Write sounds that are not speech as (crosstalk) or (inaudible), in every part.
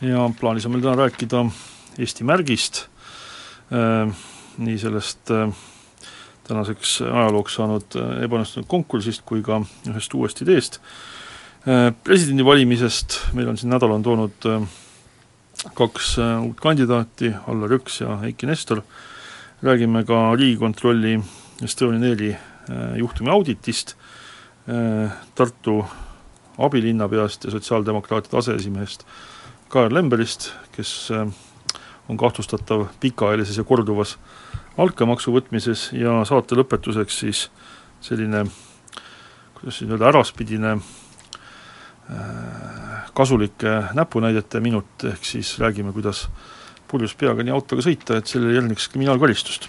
ja plaanis on meil täna rääkida Eesti märgist, äh, nii sellest äh, tänaseks ajalooks saanud äh, ebaõnnestunud konkursist kui ka ühest uuest ideest. Presidendivalimisest meil on siin nädal on toonud kaks uut kandidaati, Allar Jõks ja Eiki Nestor, räägime ka Riigikontrolli Estonian Airi juhtumi auditist, Tartu abilinnapeast ja sotsiaaldemokraatide aseesimehest Kajar Lemberist, kes äh, on kahtlustatav pikaajalises ja korduvas altkäemaksu võtmises ja saate lõpetuseks siis selline kuidas siis öelda, äraspidine äh, kasulike näpunäidete minut, ehk siis räägime, kuidas purjus peaga nii autoga sõita, et sellele järgneks kriminaalkaristust.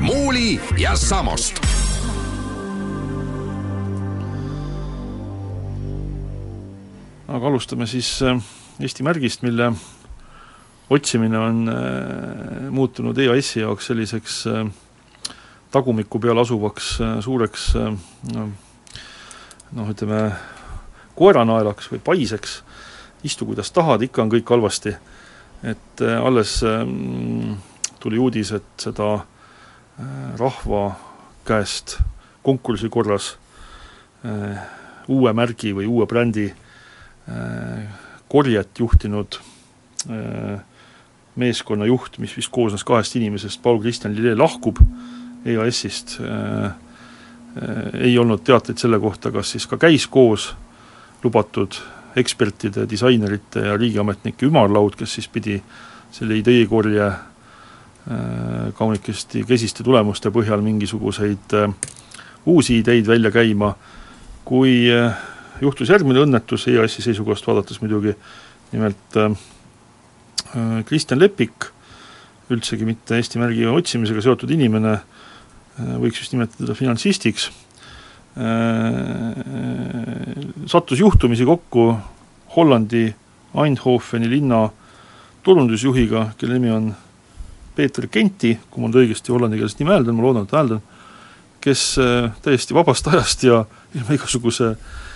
muuli ja Samost aga alustame siis äh, Eesti märgist, mille otsimine on äh, muutunud EAS-i jaoks selliseks äh, tagumiku peal asuvaks suureks noh, ütleme koeranaelaks või paiseks, istu kuidas tahad, ikka on kõik halvasti. et alles tuli uudis, et seda rahva käest konkursi korras uue märgi või uue brändi korjet juhtinud äh, meeskonna juht, mis vist koosnes kahest inimesest, Paul-Kristjan Lille lahkub EAS-ist, äh, äh, ei olnud teateid selle kohta, kas siis ka käis koos lubatud ekspertide, disainerite ja riigiametnike ümarlaud, kes siis pidi selle ideekorje kaunikesti kesiste tulemuste põhjal mingisuguseid uusi ideid välja käima, kui juhtus järgmine õnnetus EAS-i seisukohast vaadates muidugi, nimelt äh, äh, Kristjan Lepik, üldsegi mitte Eesti märgi otsimisega seotud inimene äh,, võiks vist nimetada teda finantsistiks sattus juhtumisi kokku Hollandi Eindhoveni linna turundusjuhiga, kelle nimi on Peeter Genti, kui ma nüüd õigesti hollandikeelset nime hääldan, ma loodan, et hääldan, kes täiesti vabast ajast ja ilma igasuguse Äh,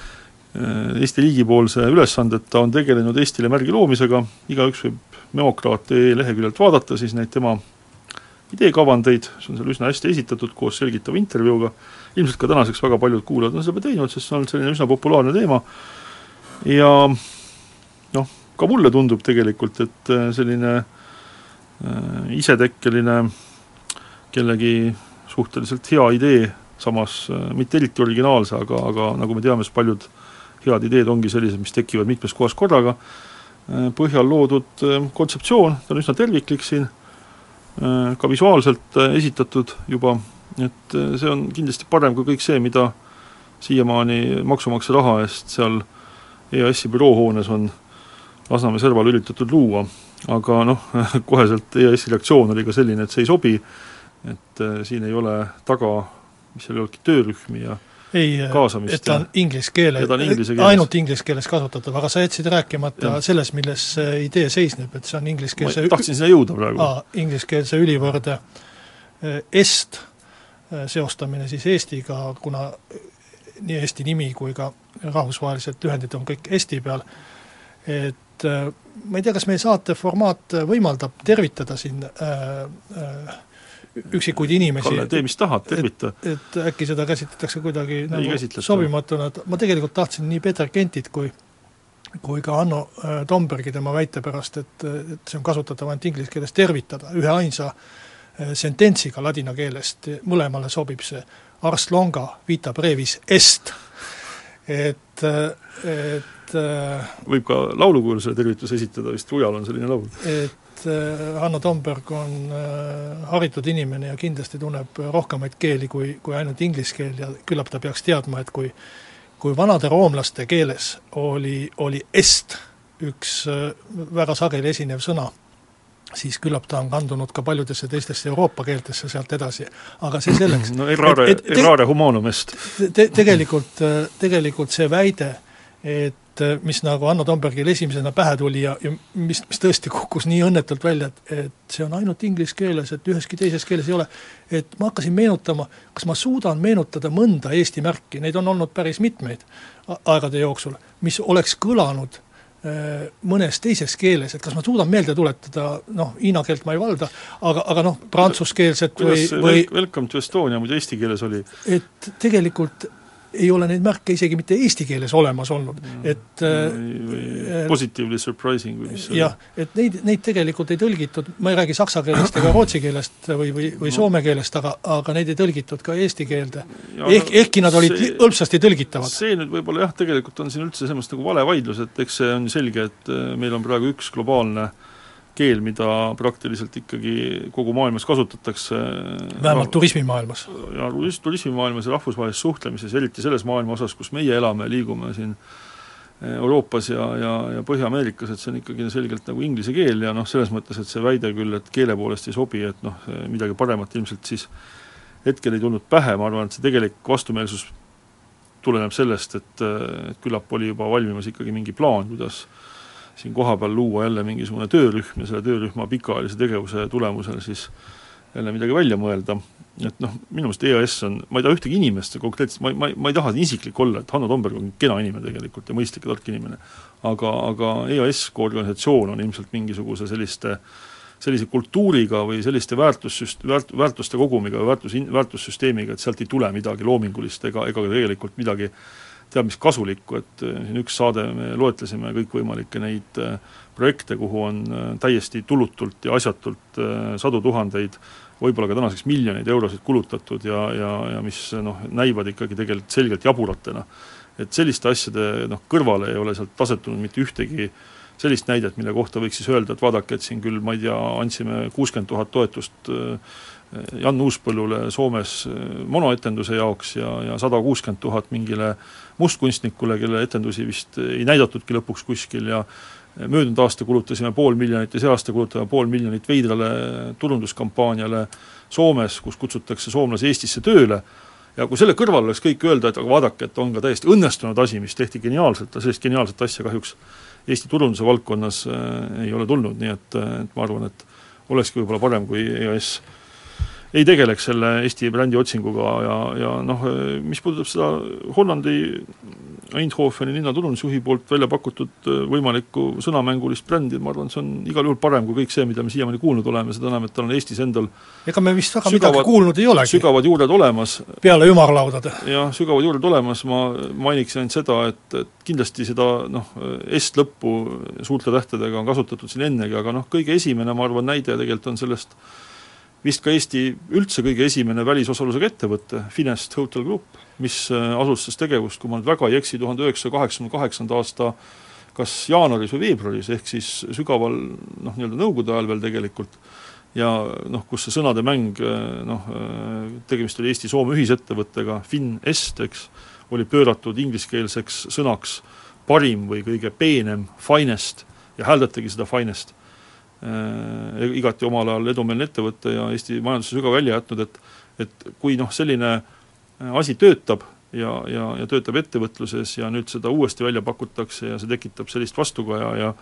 Eesti riigipoolse ülesandeta on tegelenud Eestile märgi loomisega, igaüks võib memokraat.ee leheküljelt vaadata siis neid tema ideekavandeid, see on seal üsna hästi esitatud koos selgitava intervjuuga, ilmselt ka tänaseks väga paljud kuulajad on seda teinud, sest see on selline üsna populaarne teema. Ja noh, ka mulle tundub tegelikult, et äh, selline äh, isetekkeline kellegi suhteliselt hea idee, samas äh, mitte eriti originaalse, aga, aga nagu me teame, siis paljud äh, head ideed ongi sellised, mis tekivad mitmes kohas korraga, äh, põhjal loodud äh, kontseptsioon, ta on üsna terviklik siin, äh, ka visuaalselt esitatud juba, et see on kindlasti parem kui kõik see, mida siiamaani maksumaksja raha eest seal EAS-i büroohoones on Lasnamäe serval üritatud luua. aga noh, (laughs) koheselt EAS-i reaktsioon oli ka selline, et see ei sobi, et siin ei ole taga, mis seal ei olnudki, töörühmi ja ei, et ta on inglise keele, ainult inglise keeles kasutatav, aga sa jätsid rääkimata ja. selles, milles see idee seisneb, et see on ingliskeelse tahtsin sinna jõuda praegu. ingliskeelse ülivõrde eh, est seostamine siis Eestiga, kuna nii Eesti nimi kui ka rahvusvahelised lühendid on kõik Eesti peal, et ma ei tea, kas meie saate formaat võimaldab tervitada siin äh, äh, üksikuid inimesi. Kalle, tee mis tahad, tervita. et, et äkki seda käsitletakse kuidagi nagu sobimatuna, et ma tegelikult tahtsin nii Peeter Kentit kui kui ka Hanno äh, Tombergi tema väite pärast, et, et see on kasutatav ainult inglise keeles, tervitada üheainsa äh, sententsiga ladina keelest, mõlemale sobib see ars longa vita brevis est. et, et äh, võib ka laulukujul selle tervituse esitada, vist Rujal on selline laul. et et äh, Hanno Tomberg on äh, haritud inimene ja kindlasti tunneb rohkemaid keeli kui, kui ainult inglise keel ja küllap ta peaks teadma, et kui kui vanade roomlaste keeles oli, oli est üks väga sageli esinev sõna siis küllap ta on kandunud ka paljudesse teistesse Euroopa keeltesse sealt edasi, aga see selleks. no errare, errare humanum est te,. Tegelikult, tegelikult see väide, et mis nagu Hanno Tombergil esimesena pähe tuli ja, ja mis, mis tõesti kukkus nii õnnetult välja, et, et see on ainult inglise keeles, et üheski teises keeles ei ole, et ma hakkasin meenutama, kas ma suudan meenutada mõnda Eesti märki, neid on olnud päris mitmeid aegade jooksul, mis oleks kõlanud Äh, mõnes teises keeles, et kas ma suudan meelde tuletada, noh, hiina keelt ma ei valda, aga, aga noh, prantsuskeelset või, või Welcome to Estonia muidu eesti keeles oli? et tegelikult ei ole neid märke isegi mitte eesti keeles olemas olnud, et äh, Positively surprising või mis see jah, et neid, neid tegelikult ei tõlgitud, ma ei räägi saksa keelest ega rootsi keelest või, või, või soome keelest, aga, aga neid ei tõlgitud ka eesti keelde. ehk, ehkki nad olid see, hõlpsasti tõlgitavad. see nüüd võib-olla jah, tegelikult on siin üldse selles mõttes nagu vale vaidlus, et eks see on selge, et äh, meil on praegu üks globaalne äh, keel, mida praktiliselt ikkagi kogu maailmas kasutatakse vähemalt turismimaailmas? ja turismimaailmas ja rahvusvahelises suhtlemises, eriti selles maailma osas, kus meie elame, liigume siin eh, Euroopas ja, ja, ja Põhja-Ameerikas, et see on ikkagi selgelt nagu inglise keel ja noh, selles mõttes, et see väide küll, et keele poolest ei sobi, et noh, midagi paremat ilmselt siis hetkel ei tulnud pähe, ma arvan, et see tegelik vastumeelsus tuleneb sellest, et, et küllap oli juba valmimas ikkagi mingi plaan, kuidas äh, siin kohapeal luua jälle mingisugune töörühm ja selle töörühma pikaajalise tegevuse tulemusel siis jälle midagi välja mõelda, et noh, minu meelest EAS on, ma ei taha ühtegi inimest konkreetselt, ma, ma, ma ei taha isiklik olla, et Hanno Tomberg on kena inimene tegelikult ja mõistlik ja tark inimene, aga, aga EAS kui organisatsioon on ilmselt mingisuguse selliste sellise kultuuriga või selliste väärtussüst-, väärt-, väärtuste kogumiga või väärtus, väärtussüsteemiga, et sealt ei tule midagi loomingulist ega, ega tegelikult midagi teab mis kasulikku, et äh, siin üks saade me loetlesime kõikvõimalikke neid äh, projekte, kuhu on äh, täiesti tulutult ja asjatult sadu tuhandeid, võib-olla ka tänaseks miljoneid eurosid kulutatud ja, ja, ja mis noh, näivad ikkagi tegelikult selgelt jaburatena. et selliste asjade noh, kõrvale ei ole sealt asetunud mitte ühtegi sellist näidet, mille kohta võiks siis öelda, et vaadake, et siin küll ma ei tea, andsime kuuskümmend tuhat toetust äh, Jan Uuspõllule Soomes äh, monoetenduse jaoks ja, ja sada kuuskümmend tuhat mingile mustkunstnikule, kelle etendusi vist ei näidatudki lõpuks kuskil ja möödunud aasta kulutasime pool miljonit ja see aasta kulutame pool miljonit veidrale turunduskampaaniale Soomes, kus kutsutakse soomlasi Eestisse tööle, ja kui selle kõrval oleks kõik öelda, et aga vaadake, et on ka täiesti õnnestunud asi, mis tehti geniaalselt, sellist geniaalset asja kahjuks Eesti turunduse valdkonnas äh, ei ole tulnud, nii et, et ma arvan, et olekski võib-olla parem, kui EAS ei tegeleks selle Eesti brändi otsinguga ja, ja noh, mis puudutab seda Hollandi Eindhoveni linnaturundusjuhi poolt välja pakutud äh, võimalikku sõnamängulist brändi, ma arvan, see on igal juhul parem kui kõik see, mida me siiamaani kuulnud oleme, seda enam, et tal on Eestis endal ega me vist väga sügavad, midagi kuulnud ei olegi. sügavad juured olemas. peale ümarlaudade. jah, sügavad juured olemas, ma mainiks ainult seda, et, et kindlasti seda noh, S-lõppu suurte tähtedega on kasutatud siin ennegi, aga noh, kõige esimene, ma arvan, näide tegelikult on sellest vist ka Eesti üldse kõige esimene välisosalusega ettevõte, Finest Hotel Group, mis äh, alustas tegevust, kui ma nüüd väga ei eksi, tuhande üheksasaja kaheksakümne kaheksanda aasta kas jaanuaris või veebruaris, ehk siis sügaval noh, nii-öelda nõukogude ajal veel tegelikult, ja noh, kus see sõnade mäng äh, noh, äh, tegemist oli Eesti-Soome ühisettevõttega, Finest, eks, oli pööratud ingliskeelseks sõnaks parim või kõige peenem, finest, ja hääldatagi seda finest igati omal ajal edumeelne ettevõte ja Eesti majanduse sügav välja jätnud, et et kui noh, selline äh, asi töötab ja, ja, ja töötab ettevõtluses ja nüüd seda uuesti välja pakutakse ja see tekitab sellist vastukaja ja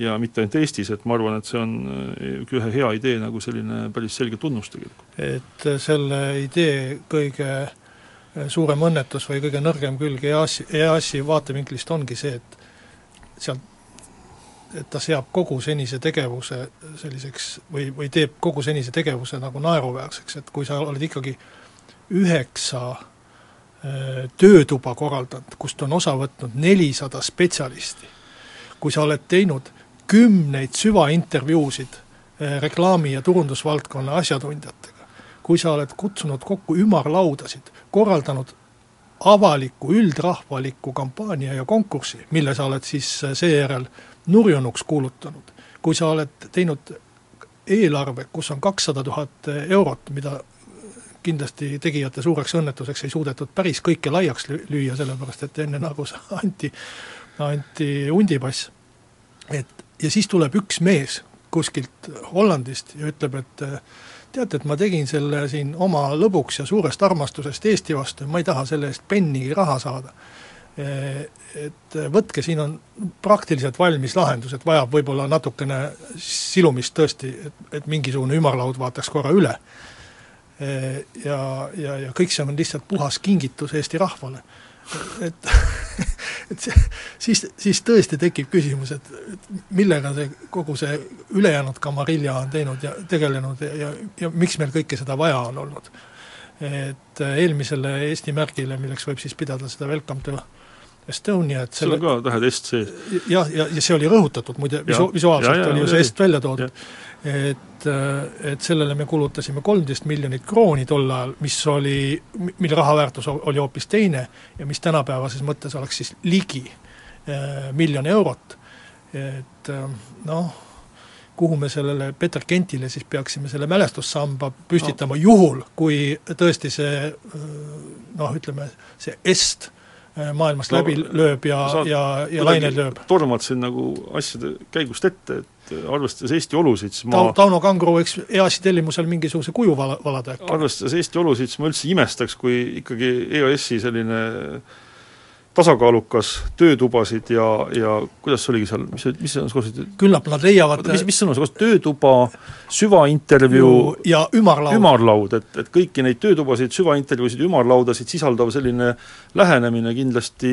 ja mitte ainult Eestis, et ma arvan, et see on äh, ühe hea idee nagu selline päris selge tunnus tegelikult. et selle idee kõige suurem õnnetus või kõige nõrgem külg EAS-i, EAS-i vaatevinklist ongi see, et sealt et ta seab kogu senise tegevuse selliseks või, või teeb kogu senise tegevuse nagu naeruväärseks, et kui sa oled ikkagi üheksa äh, töötuba korraldanud, kust on osa võtnud nelisada spetsialisti, kui sa oled teinud kümneid süvaintervjuusid äh, reklaami- ja turundusvaldkonna asjatundjatega, kui sa oled kutsunud kokku ümarlaudasid, korraldanud avaliku üldrahvaliku kampaania ja konkursi, mille sa oled siis äh, seejärel nurjunuks kuulutanud, kui sa oled teinud eelarve, kus on kakssada tuhat eurot, mida kindlasti tegijate suureks õnnetuseks ei suudetud päris kõike laiaks lüüa, sellepärast et enne nagu (laughs) anti, anti hundipass. et ja siis tuleb üks mees kuskilt Hollandist ja ütleb, et teate, et ma tegin selle siin oma lõbuks ja suurest armastusest Eesti vastu ja ma ei taha selle eest pennigi raha saada. Et võtke, siin on praktiliselt valmis lahendus, et vajab võib-olla natukene silumist tõesti, et, et mingisugune ümarlaud vaataks korra üle. Ja, ja, ja kõik see on lihtsalt puhas kingitus Eesti rahvale et, (laughs) et see, siis, siis tõesti tekib küsimus, et, et millega see, kogu see ülejäänud kamarilja on teinud ja tegelenud ja, ja, ja miks meil kõike seda vaja on olnud. et eelmisele Eesti märgile, milleks võib siis pidada seda Welcome to Estonia, et selle seal on ka tähed est sees. jah, ja, ja see oli rõhutatud muide, visu-, visuaalselt ja, ja, oli ju see est välja toodud et, et sellele me kulutasime kolmteist miljonit krooni tol ajal, mis oli, mille raha väärtus oli hoopis teine ja mis tänapäevases mõttes oleks siis ligi äh, miljon eurot. et äh, noh, kuhu me sellele Peter Kentile siis peaksime selle mälestussamba püstitama no. juhul, kui tõesti see äh, noh, ütleme, see est maailmast no, läbi lööb ja, ja, ja lained lööb. tormad siin nagu asjade käigust ette, et et arvestades Eesti olusid, siis ma Tauno Kangro võiks EAS-i tellimusel mingisuguse kuju vala, valada äkki? arvestades Eesti olusid, siis ma üldse imestaks, kui ikkagi EAS-i selline tasakaalukas töötubasid ja, ja kuidas see oligi seal, mis, mis sõna sa kasutasid? küllap nad leiavad mis, mis sõna sa kasutasid, töötuba, süvaintervjuu ja ümarlaud. ümarlaud, et, et kõiki neid töötubasid, süvaintervjuusid, ümarlaudasid sisaldav selline lähenemine kindlasti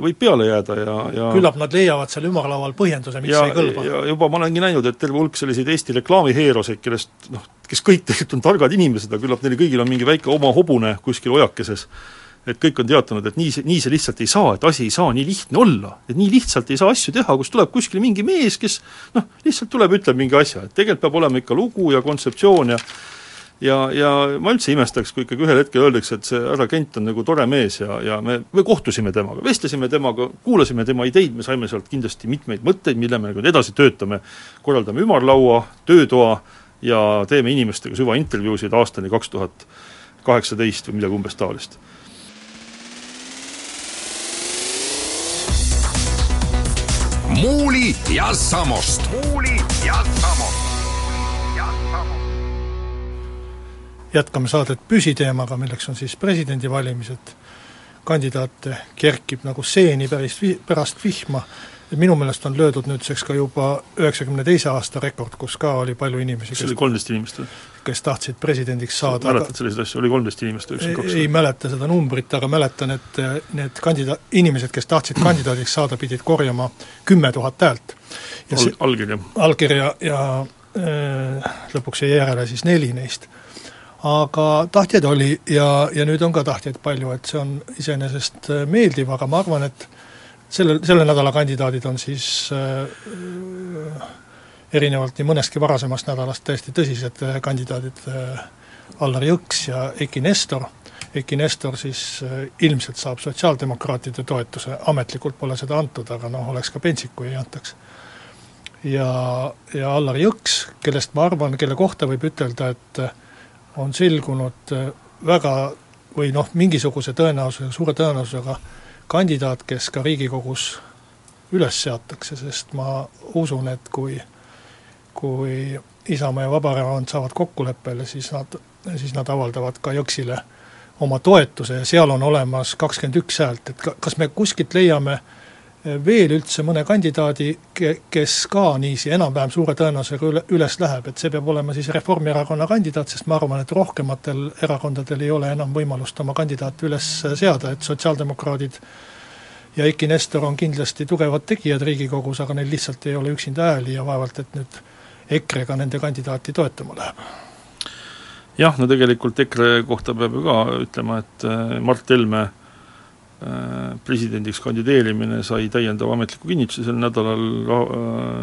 võib peale jääda ja, ja küllap nad leiavad seal ümarlaual põhjenduse, miks ja, ei kõlba. ja juba ma olengi näinud, et terve hulk selliseid Eesti reklaamiheeroseid, kellest noh, kes kõik tegelikult on targad inimesed, aga küllap neil kõigil on mingi väike oma hobune kuskil ojakeses et kõik on teatanud, et nii see, nii see lihtsalt ei saa, et asi ei saa nii lihtne olla, et nii lihtsalt ei saa asju teha, kus tuleb kuskile mingi mees, kes noh, lihtsalt tuleb, ütleb mingi asja, et tegelikult peab olema ikka lugu ja kontseptsioon ja ja, ja ma üldse imestaks, kui ikkagi ühel hetkel öeldakse, et see härra Kent on nagu tore mees ja, ja me, me kohtusime temaga, vestlesime temaga, kuulasime tema ideid, me saime sealt kindlasti mitmeid mõtteid, mille me nüüd edasi töötame, korraldame ümarlaua, töötoa ja teeme inimestega süvaintervjuusid aastani kaks tuhat kaheksateist või midagi umbes taolist Muuli ja Samost. muuli ja Samost. jätkame saadet püsiteemaga, milleks on siis presidendivalimised. Kandidaate kerkib nagu seeni päris vi-, pärast vihma minu meelest on löödud nüüdseks ka juba üheksakümne teise aasta rekord, kus ka oli palju inimesi, kes oli kolmteist inimest või? kes tahtsid presidendiks saada. mäletad selliseid asju, oli kolmteist inimest või üheksakümmend kaks? ei mäleta seda numbrit, aga mäletan, et need kandida-, inimesed, kes tahtsid (clears throat) kandidaadiks saada, pidid korjama kümme tuhat häält. Al-, allkirja. allkirja ja äh, lõpuks jäi järele siis neli neist. Aga tahtjaid oli ja, ja nüüd on ka tahtjaid palju, et see on iseenesest meeldiv, aga ma arvan, et selle, selle nädala kandidaadid on siis äh, erinevalt nii mõnestki varasemast nädalast täiesti tõsised äh, kandidaadid äh,, Allar Jõks ja Eiki Nestor, Eiki Nestor siis äh, ilmselt saab sotsiaaldemokraatide toetuse, ametlikult pole seda antud, aga noh, oleks ka pentsik, kui ei antaks. ja, ja Allar Jõks, kellest ma arvan, kelle kohta võib ütelda, et äh, on selgunud äh, väga või noh, mingisuguse tõenäosusega, suure tõenäosusega kandidaat, kes ka Riigikogus üles seatakse, sest ma usun, et kui, kui Isamaa ja Vabaerakond saavad kokkuleppele, siis nad, siis nad avaldavad ka Jõksile oma toetuse ja seal on olemas kakskümmend üks häält, et ka, kas me kuskilt leiame äh, veel üldse mõne kandidaadi, kes ka niiviisi enam-vähem suure tõenäosusega üle, üles läheb, et see peab olema siis Reformierakonna kandidaat, sest ma arvan, et rohkematel erakondadel ei ole enam võimalust oma kandidaati üles seada, et sotsiaaldemokraadid ja Eiki Nestor on kindlasti tugevad tegijad Riigikogus, aga neil lihtsalt ei ole üksinda hääli ja vaevalt, et nüüd EKRE-ga nende kandidaati toetama läheb. Jah, no tegelikult EKRE kohta peab ju ka ütlema, et äh, Mart Helme Äh, presidendiks kandideerimine sai täiendava ametliku kinnituse sel nädalal äh,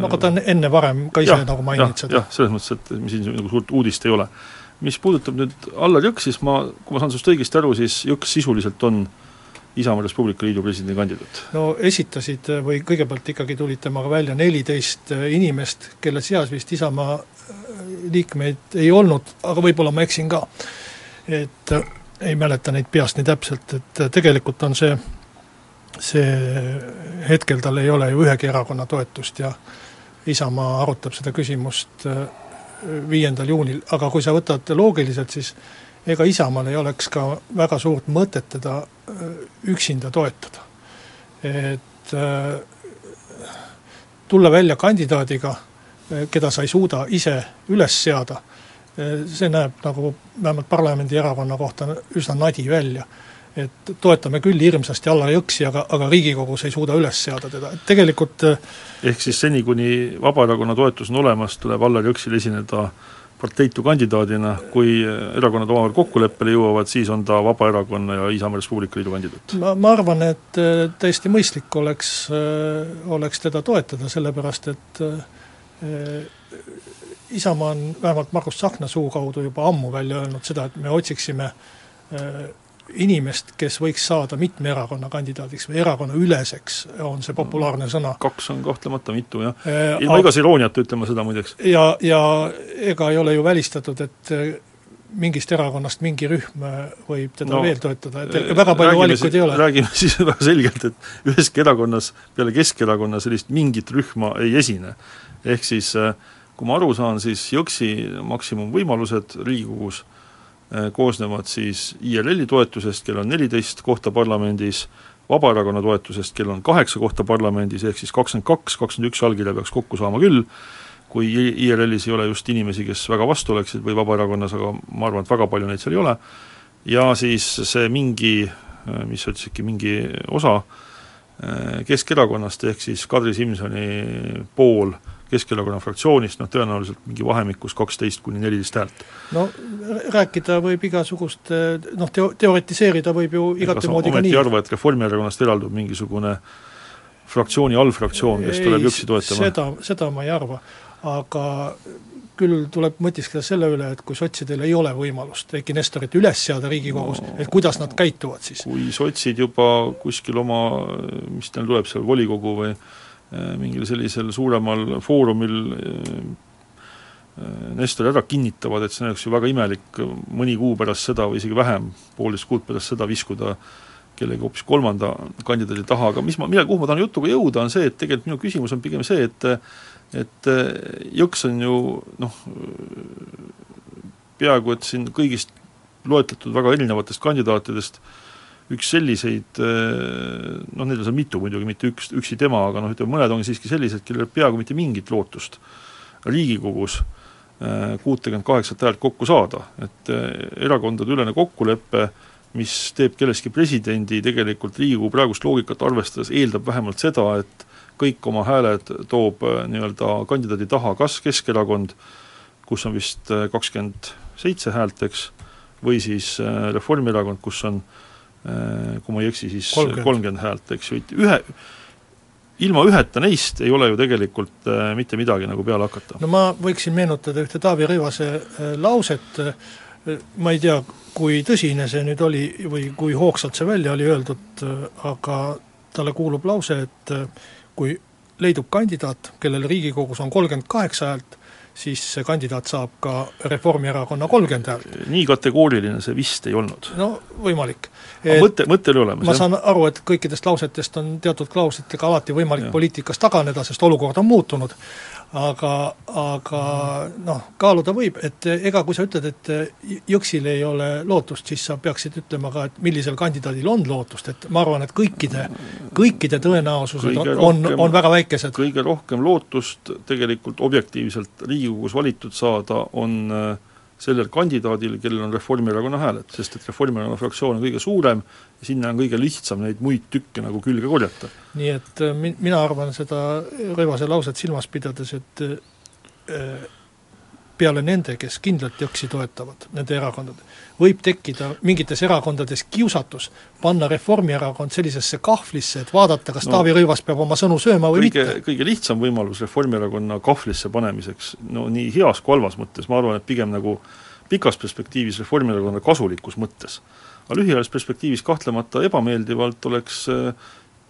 no aga ta on enne varem ka ise ja, nagu maininud seda. jah, selles mõttes, et siin nagu suurt uudist ei ole. mis puudutab nüüd Allar Jõksi, siis ma, kui ma saan sinust õigesti aru, siis Jõks sisuliselt on Isamaa Res Publica Liidu presidendikandidaat? no esitasid või kõigepealt ikkagi tulid temaga välja neliteist inimest, kelle seas vist Isamaa liikmeid ei olnud, aga võib-olla ma eksin ka. et ei mäleta neid peast nii täpselt, et tegelikult on see see, hetkel tal ei ole ju ühegi erakonna toetust ja Isamaa arutab seda küsimust viiendal juunil, aga kui sa võtad loogiliselt, siis ega Isamaal ei oleks ka väga suurt mõtet teda üksinda toetada. et tulla välja kandidaadiga, keda sa ei suuda ise üles seada, see näeb nagu vähemalt parlamendierakonna kohta üsna nadi välja. et toetame küll hirmsasti Allar Jõksi, aga, aga Riigikogus ei suuda üles seada teda, et tegelikult ehk siis seni, kuni Vabaerakonna toetus on olemas, tuleb Allar Jõksil esineda parteitu kandidaadina, kui erakonnad omavahel kokkuleppele jõuavad, siis on ta Vabaerakonna ja Isamaa Res Publica Liidu kandidaat? ma, ma arvan, et äh, täiesti mõistlik oleks, äh, oleks teda toetada, sellepärast et äh, Isamaa on vähemalt Margus Tsahkna suu kaudu juba ammu välja öelnud seda, et me otsiksime inimest, kes võiks saada mitme erakonna kandidaadiks või erakonnaüleseks, on see populaarne sõna. kaks on kahtlemata mitu, jah. ilma igas irooniata ütleme seda muideks. ja, ja ega ei ole ju välistatud, et mingist erakonnast mingi rühm võib teda no, veel toetada, et äh, väga palju valikuid ei ole. räägime (laughs) siis väga selgelt, et üheski erakonnas peale Keskerakonna sellist mingit rühma ei esine. ehk siis äh, kui ma aru saan, siis Jõksi maksimumvõimalused Riigikogus Äh, koosnevad siis IRL-i toetusest, kellel on neliteist kohta parlamendis, Vabaerakonna toetusest, kellel on kaheksa kohta parlamendis, ehk siis kakskümmend kaks, kakskümmend üks allkirja peaks kokku saama küll, kui IRL-is ei ole just inimesi, kes väga vastu oleksid, või Vabaerakonnas, aga ma arvan, et väga palju neid seal ei ole, ja siis see mingi, äh, mis sa ütlesidki, mingi osa äh, Keskerakonnast, ehk siis Kadri Simsoni pool äh, Keskerakonna fraktsioonist, noh tõenäoliselt mingi vahemikus kaksteist kuni neliteist häält. no rääkida võib igasugust, noh teo-, teoretiseerida võib ju igate moodi ka nii. ei arva, et Reformierakonnast eraldub mingisugune fraktsiooni allfraktsioon, kes tuleb Jõksi toetama? seda, seda ma ei arva, aga küll tuleb mõtiskleda selle üle, et kui sotsidel ei ole võimalust Eiki Nestorit üles seada Riigikogus no,, et kuidas nad käituvad siis? kui sotsid juba kuskil oma, mis neil tuleb seal, volikogu või mingil sellisel suuremal foorumil äh, äh, Nestor ära kinnitavad, et see oleks ju väga imelik mõni kuu pärast seda või isegi vähem, poolteist kuud pärast seda viskuda kellegi hoopis kolmanda kandidaadi taha, aga mis ma, mille, kuhu ma tahan jutuga jõuda, on see, et tegelikult minu küsimus on pigem see, et et Jõks on ju noh, peaaegu et siin kõigist loetletud väga erinevatest kandidaatidest äh, üks selliseid eh, noh, neid on seal mitu muidugi, mitte üks, üksi tema, aga noh, ütleme mõned on siiski sellised, kellel peaaegu mitte mingit lootust Riigikogus eh, kuutekümmet kaheksat häält kokku saada, et eh, erakondadeülene kokkulepe, mis teeb kellestki presidendi, tegelikult Riigikogu praegust loogikat arvestades eeldab vähemalt seda, et kõik oma hääled toob nii-öelda kandidaadi taha kas Keskerakond, kus on vist kakskümmend seitse häält, eks, või siis Reformierakond, kus on äh, Äh, kui ma ei eksi, siis kolmkümmend häält, eks ju, ühe, ilma üheta neist ei ole ju tegelikult äh, mitte midagi nagu peale hakata. no ma võiksin meenutada ühte Taavi Rõivase äh, lauset äh,, ma ei tea, kui tõsine see nüüd oli või kui hoogsalt see välja oli öeldud äh,, aga talle kuulub lause, et äh, kui leidub kandidaat, kellel Riigikogus on kolmkümmend kaheksa häält, siis see kandidaat saab ka Reformierakonna kolmkümmend häält. nii kategooriline see vist ei olnud. no võimalik. Mõte, mõte oli olemas, ma jah? saan aru, et kõikidest lausetest on teatud klauslitega alati võimalik ja. poliitikas taganeda, sest olukord on muutunud, aga, aga noh, kaaluda võib, et ega kui sa ütled, et Jõksil ei ole lootust, siis sa peaksid ütlema ka, et millisel kandidaadil on lootust, et ma arvan, et kõikide, kõikide tõenäosused kõige on, rohkem, on väga väikesed. kõige rohkem lootust tegelikult objektiivselt Riigikogus valitud saada on äh, sellel kandidaadil, kellel on Reformierakonna hääled, sest et Reformierakonna fraktsioon on kõige suurem ja sinna on kõige lihtsam neid muid tükke nagu külge korjata. nii et äh, mi-, mina arvan seda Rõivase lauset silmas pidades, et äh, peale nende, kes kindlalt Jõksi toetavad, nende erakondade, võib tekkida mingites erakondades kiusatus panna Reformierakond sellisesse kahvlisse, et vaadata, kas no, Taavi Rõivas peab oma sõnu sööma või kõige, mitte. kõige lihtsam võimalus Reformierakonna kahvlisse panemiseks, no nii heas kui halvas mõttes, ma arvan, et pigem nagu pikas perspektiivis Reformierakonna kasulikus mõttes. aga lühiajalises perspektiivis kahtlemata ebameeldivalt oleks äh,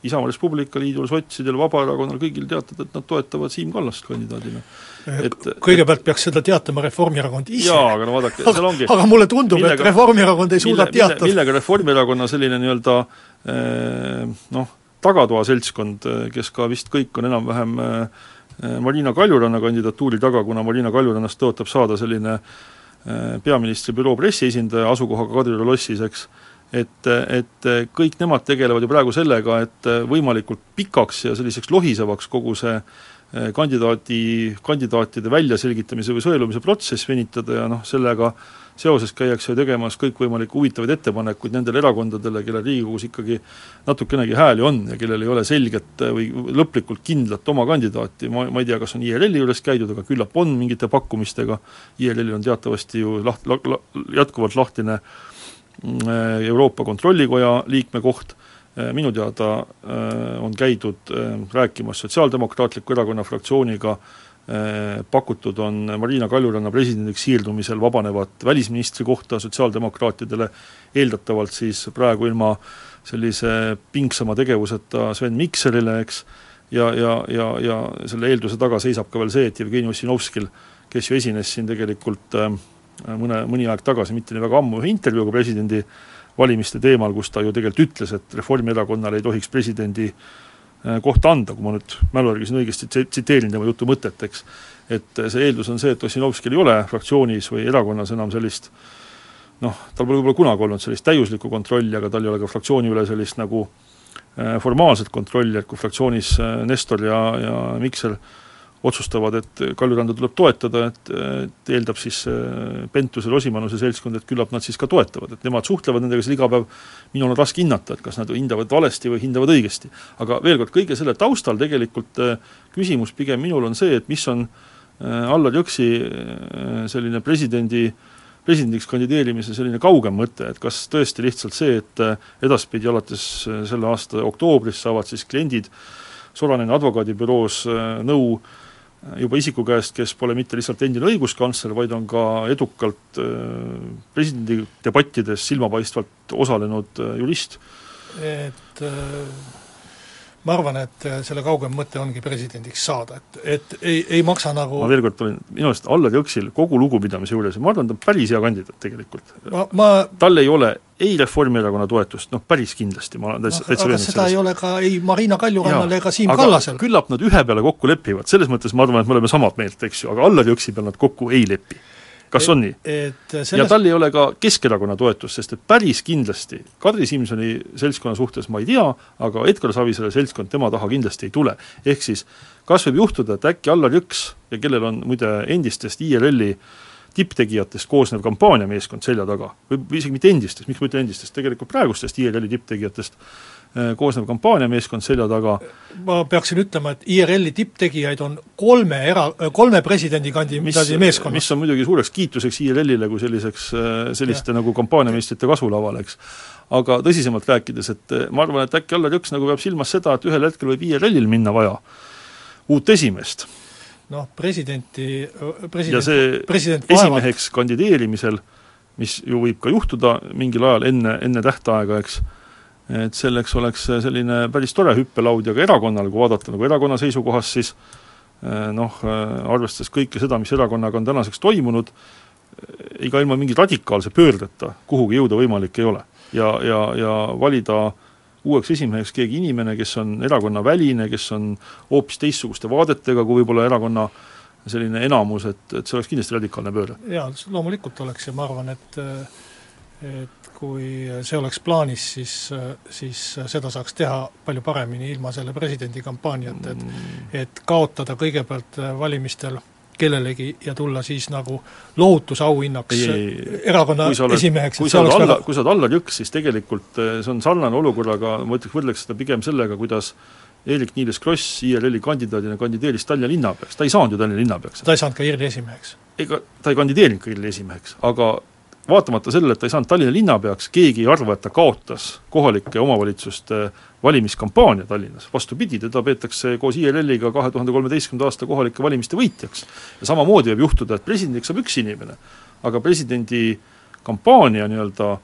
Isamaa Res Publica Liidul, sotsidel, Vabaerakonnal, kõigil teatada, et nad toetavad Siim Kallast kandidaadina. et kõigepealt peaks seda teatama Reformierakond ise. jaa, aga no vaadake, seal ongi aga mulle tundub, et Reformierakond ei suuda mille, teatada. millega Reformierakonna selline nii-öelda eh, noh, tagatoa seltskond, kes ka vist kõik on enam-vähem Marina Kaljuranna kandidatuuri taga, kuna Marina Kaljurannast tõotab saada selline peaministri büroo pressiesindaja asukohaga Kadrioru lossis, eks, et, et kõik nemad tegelevad ju praegu sellega, et võimalikult pikaks ja selliseks lohisevaks kogu see eh, kandidaadi, kandidaatide väljaselgitamise või sõelumise protsess venitada ja noh, sellega seoses käiakse ju tegemas kõikvõimalikke huvitavaid ettepanekuid nendele erakondadele, kellel Riigikogus ikkagi natukenegi hääli on ja kellel ei ole selget või lõplikult kindlat oma kandidaati, ma, ma ei tea, kas on IRL-i juures käidud, aga küllap on mingite pakkumistega, IRL-il on teatavasti ju laht-, la-, la, jätkuvalt lahtine äh, Euroopa Kontrollikoja liikme koht, äh, minu teada äh, on käidud rääkimas Sotsiaaldemokraatliku Erakonna fraktsiooniga, pakutud on Marina Kaljuranna presidendiks siirdumisel vabanevat välisministri kohta sotsiaaldemokraatidele, eeldatavalt siis praegu ilma sellise pingsama tegevuseta Sven Mikserile, eks, ja, ja, ja, ja selle eelduse taga seisab ka veel see, et Jevgeni Ossinovskil, kes ju esines siin tegelikult äh, mõne, mõni aeg tagasi, mitte nii väga ammu, ühe intervjuuga presidendi valimiste teemal, kus ta ju tegelikult ütles, et Reformierakonnale ei tohiks presidendi äh, kohta anda, kui ma nüüd mälu järgi siin õigesti tsiteerin tema jutu mõtet, eks, et see eeldus on see, et Ossinovskil ei ole fraktsioonis või erakonnas enam sellist noh, tal pole võib-olla kunagi olnud sellist täiuslikku kontrolli, aga tal ei ole ka fraktsiooni üle sellist nagu äh, formaalset kontrolli, et kui fraktsioonis äh, Nestor ja, ja Mikser äh, otsustavad, et Kaljuranda tuleb toetada, et, et eeldab siis äh, Pentuse, Rosimannuse seltskond, et küllap nad siis ka toetavad, et nemad suhtlevad nendega seal iga päev, minul on raske hinnata, et kas nad hindavad valesti või hindavad õigesti. aga veel kord, kõige selle taustal tegelikult äh, küsimus pigem minul on see, et mis on äh, Allar Jõksi selline presidendi presidendiks kandideerimise selline kaugem mõte, et kas tõesti lihtsalt see, et edaspidi alates selle aasta oktoobrist saavad siis kliendid Soranen advokaadibüroos nõu äh, juba isiku käest, kes pole mitte lihtsalt endine õiguskantsler, vaid on ka edukalt äh, presidendi debattides silmapaistvalt osalenud äh, jurist. et äh, ma arvan, et selle kaugem mõte ongi presidendiks saada, et, et ei, ei maksa nagu ma veel kord tulin, minu arust Allar Jõksil kogu lugupidamise juures ma arvan, ta on päris hea kandidaat tegelikult. Ma... tal ei ole ei Reformierakonna toetust, noh päris kindlasti, ma olen täitsa, täitsa veendunud selles. seda ei ole ka ei Marina Kaljurannal ega Siim Kallasel. küllap nad ühe peale kokku lepivad, selles mõttes ma arvan, et me oleme samat meelt, eks ju, aga Allar Jõksi peal nad kokku ei lepi. Kas on nii? Selles... ja tal ei ole ka Keskerakonna toetust, sest et päris kindlasti Kadri Simsoni seltskonna suhtes ma ei tea, aga Edgar Savisaare seltskond tema taha kindlasti ei tule. ehk siis kas võib juhtuda, et äkki Allar Jõks ja kellel on muide endistest IRL-i tipptegijatest koosnev kampaaniameeskond selja taga, või isegi mitte endistest, miks ma ütlen endistest, tegelikult praegustest IRL-i tipptegijatest koosnev kampaaniameeskond selja taga. ma peaksin ütlema, et IRL-i tipptegijaid on kolme era, kolme presidendikandidaadi meeskonnas. mis on muidugi suureks kiituseks IRL-ile kui selliseks, äh, selliste ja. nagu kampaaniameistrite kasvulaval, eks. aga tõsisemalt rääkides, et äh, ma arvan, et äkki Allar Jõks nagu peab silmas seda, et ühel hetkel võib IRL-il minna vaja uut esimeest noh, presidenti, president president esimeheks kandideerimisel, mis ju võib ka juhtuda mingil ajal enne, enne tähtaega, eks, et selleks oleks selline päris tore hüppelaud ja ka erakonnal, kui vaadata nagu erakonna seisukohast, siis eh, noh, arvestades kõike seda, mis erakonnaga on tänaseks toimunud, ega ilma mingi radikaalse pöördeta kuhugi jõuda võimalik ei ole. ja, ja, ja valida uueks esimeheks keegi inimene, kes on erakonnaväline, kes on hoopis teistsuguste vaadetega kui võib-olla erakonna selline enamus, et, et see oleks kindlasti radikaalne pööre. jaa, loomulikult oleks ja ma arvan, et et kui see oleks plaanis, siis, siis seda saaks teha palju paremini ilma selle presidendikampaaniata, et mm. et kaotada kõigepealt valimistel kellelegi ja tulla siis nagu lohutusauhinnaks erakonna oled, esimeheks, kui sa oled alla, kui sa oled Allar Jõks, siis tegelikult eh, see on sarnane olukorraga, ma ütleks, võrdleks seda pigem sellega, kuidas Eerik-Niiles Kross IRL-i kandidaadina kandideeris Tallinna linnapeaks, ta ei saanud ju Tallinna linnapeaks. ta ei saanud ka IRL-i esimeheks. ega ta ei kandideerinud ka IRL-i esimeheks, aga vaatamata sellele, et ta ei saanud Tallinna linnapeaks, keegi ei arva, et ta kaotas kohalike omavalitsuste valimiskampaania Tallinnas, vastupidi, teda peetakse koos IRL-iga kahe tuhande kolmeteistkümnenda aasta kohalike valimiste võitjaks. ja samamoodi võib juhtuda, et presidendiks saab üks inimene, aga presidendi kampaania nii-öelda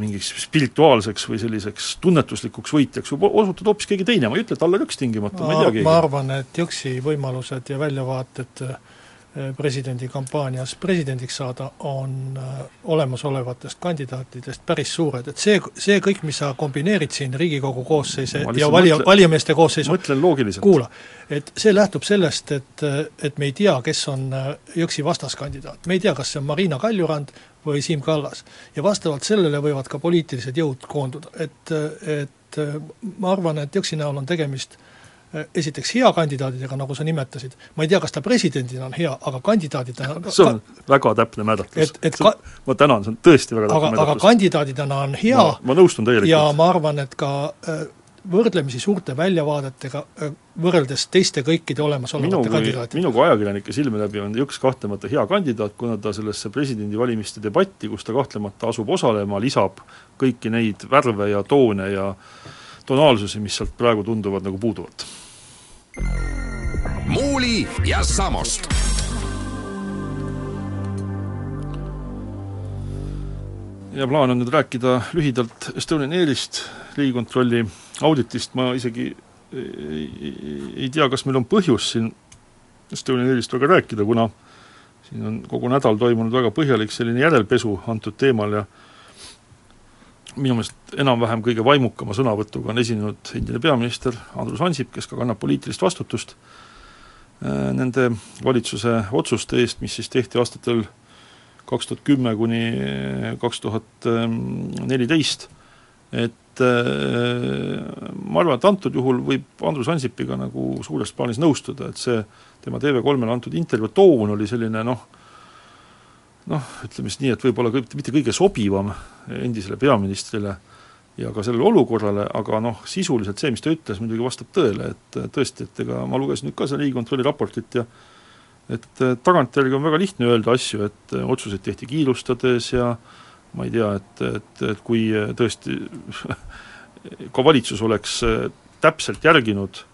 mingiks spirituaalseks või selliseks tunnetuslikuks võitjaks võib osutuda hoopis keegi teine, ma ei ütle, et Allar Jõks tingimata, ma ei tea keegi. ma arvan, et Jõksi võimalused ja väljavaated presidendi kampaanias presidendiks saada, on olemasolevatest kandidaatidest päris suured, et see, see kõik, mis sa kombineerid siin Riigikogu koosseise ja valija, valijameeste koosseisu mõtlen loogiliselt. kuula, et see lähtub sellest, et, et me ei tea, kes on Jõksi vastaskandidaat, me ei tea, kas see on Marina Kaljurand või Siim Kallas. ja vastavalt sellele võivad ka poliitilised jõud koonduda, et, et ma arvan, et Jõksi näol on tegemist esiteks hea kandidaadidega, nagu sa nimetasid, ma ei tea, kas ta presidendina on hea, aga kandidaadidena see on ka, väga täpne määratlus. et, et ka, ma tänan, see on tõesti väga täpne määratlus. aga kandidaadidena on hea ma, ma nõustun täielikult. ja ma arvan, et ka võrdlemisi suurte väljavaadetega võrreldes teiste kõikide olemasolevate kandidaatidega. minu kui ajakirjanike silme läbi on Jõks kahtlemata hea kandidaat, kuna ta sellesse presidendivalimiste debatti, kus ta kahtlemata asub osalema, lisab kõiki neid värve ja toone ja tonaalsusi, mis sealt praegu tunduvad nagu puuduvat. Muuli ja Samost. Ja plaan on nüüd rääkida lühidalt Estonian Airist, Riigikontrolli auditist, ma isegi ei, ei tea, kas meil on põhjust siin Estonian Airist väga rääkida, kuna siin on kogu nädal toimunud väga põhjalik selline järelpesu antud teemal ja minu meelest enam-vähem kõige vaimukama sõnavõtuga on esinenud endine peaminister Andrus Ansip, kes ka kannab poliitilist vastutust äh, nende valitsuse otsuste eest, mis siis tehti aastatel kaks tuhat kümme kuni kaks tuhat neliteist, et äh, ma arvan, et antud juhul võib Andrus Ansipiga nagu suures plaanis nõustuda, et see tema TV3-le antud intervjuu toon oli selline noh, noh, ütleme siis nii, et võib-olla mitte kõige sobivam endisele peaministrile ja ka sellele olukorrale, aga noh, sisuliselt see, mis ta ütles, muidugi vastab tõele, et tõesti, et ega ma lugesin nüüd ka seda Riigikontrolli raportit ja et tagantjärgi on väga lihtne öelda asju, et otsuseid tehti kiirustades ja ma ei tea, et, et, et kui tõesti (laughs) ka valitsus oleks täpselt järginud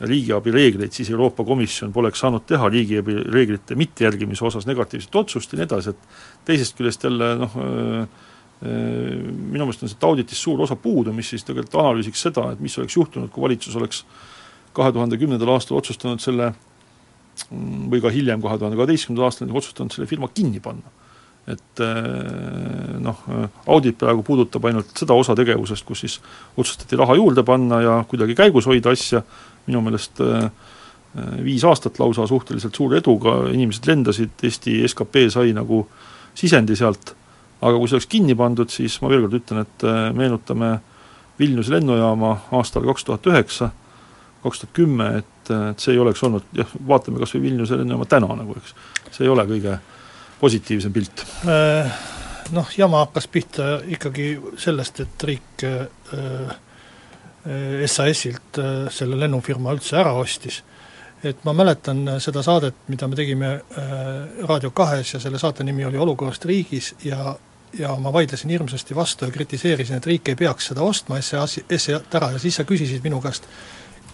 riigiabi reegleid, siis Euroopa Komisjon poleks saanud teha riigiabi reeglite mittejärgimise osas negatiivset otsust ja nii edasi, et teisest küljest jälle noh, minu meelest on siit auditist suur osa puudu, mis siis tegelikult analüüsiks seda, et mis oleks juhtunud, kui valitsus oleks kahe tuhande kümnendal aastal otsustanud selle Mm, või ka hiljem, kahe tuhande kaheteistkümnendal aastal otsustanud selle firma kinni panna. et äh, noh, audit praegu puudutab ainult seda osa tegevusest, kus siis otsustati raha juurde panna ja kuidagi käigus hoida asja, minu meelest äh, äh, viis aastat lausa suhteliselt suure eduga, inimesed lendasid, Eesti skp sai nagu sisendi sealt, aga kui see oleks kinni pandud, siis ma veel kord ütlen, et meenutame Vilniuse lennujaama aastal kaks tuhat üheksa, kaks tuhat kümme, et, et see ei oleks olnud, jah, vaatame kas või Vilniuse lennujaama täna nagu, eks, see ei ole kõige positiivsem pilt. Äh, noh, jama hakkas pihta ikkagi sellest, et riik äh, äh SAS-ilt äh, selle lennufirma üldse ära ostis. et ma mäletan seda saadet, mida me tegime Raadio kahes ja selle saate nimi oli Olukorrast riigis ja ja ma vaidlesin hirmsasti vastu ja kritiseerisin, et riik ei peaks seda ostma, SAS-i ära. Ja siis sa küsisid minu käest,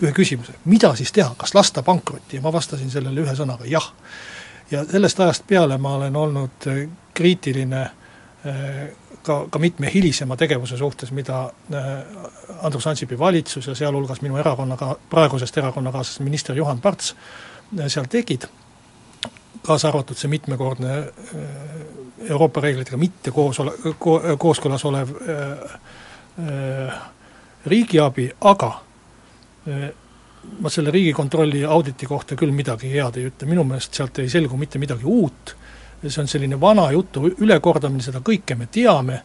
ühe küsimuse, mida siis teha, kas lasta pankrotti? Ja ma vastasin sellele ühe sõnaga jah. ja sellest ajast peale ma olen olnud kriitiline ka, ka mitme hilisema tegevuse suhtes, mida äh, Andrus Ansipi valitsus ja sealhulgas minu erakonnaga, praegusest erakonnakaaslasest minister Juhan Parts seal tegid, kaasa arvatud see mitmekordne Euroopa reeglitega mitte koos ole, ko-, kooskõlas olev äh, äh, riigiabi, aga ma selle Riigikontrolli auditi kohta küll midagi head ei ütle, minu meelest sealt ei selgu mitte midagi uut, see on selline vana jutu ülekordamine, seda kõike me teame,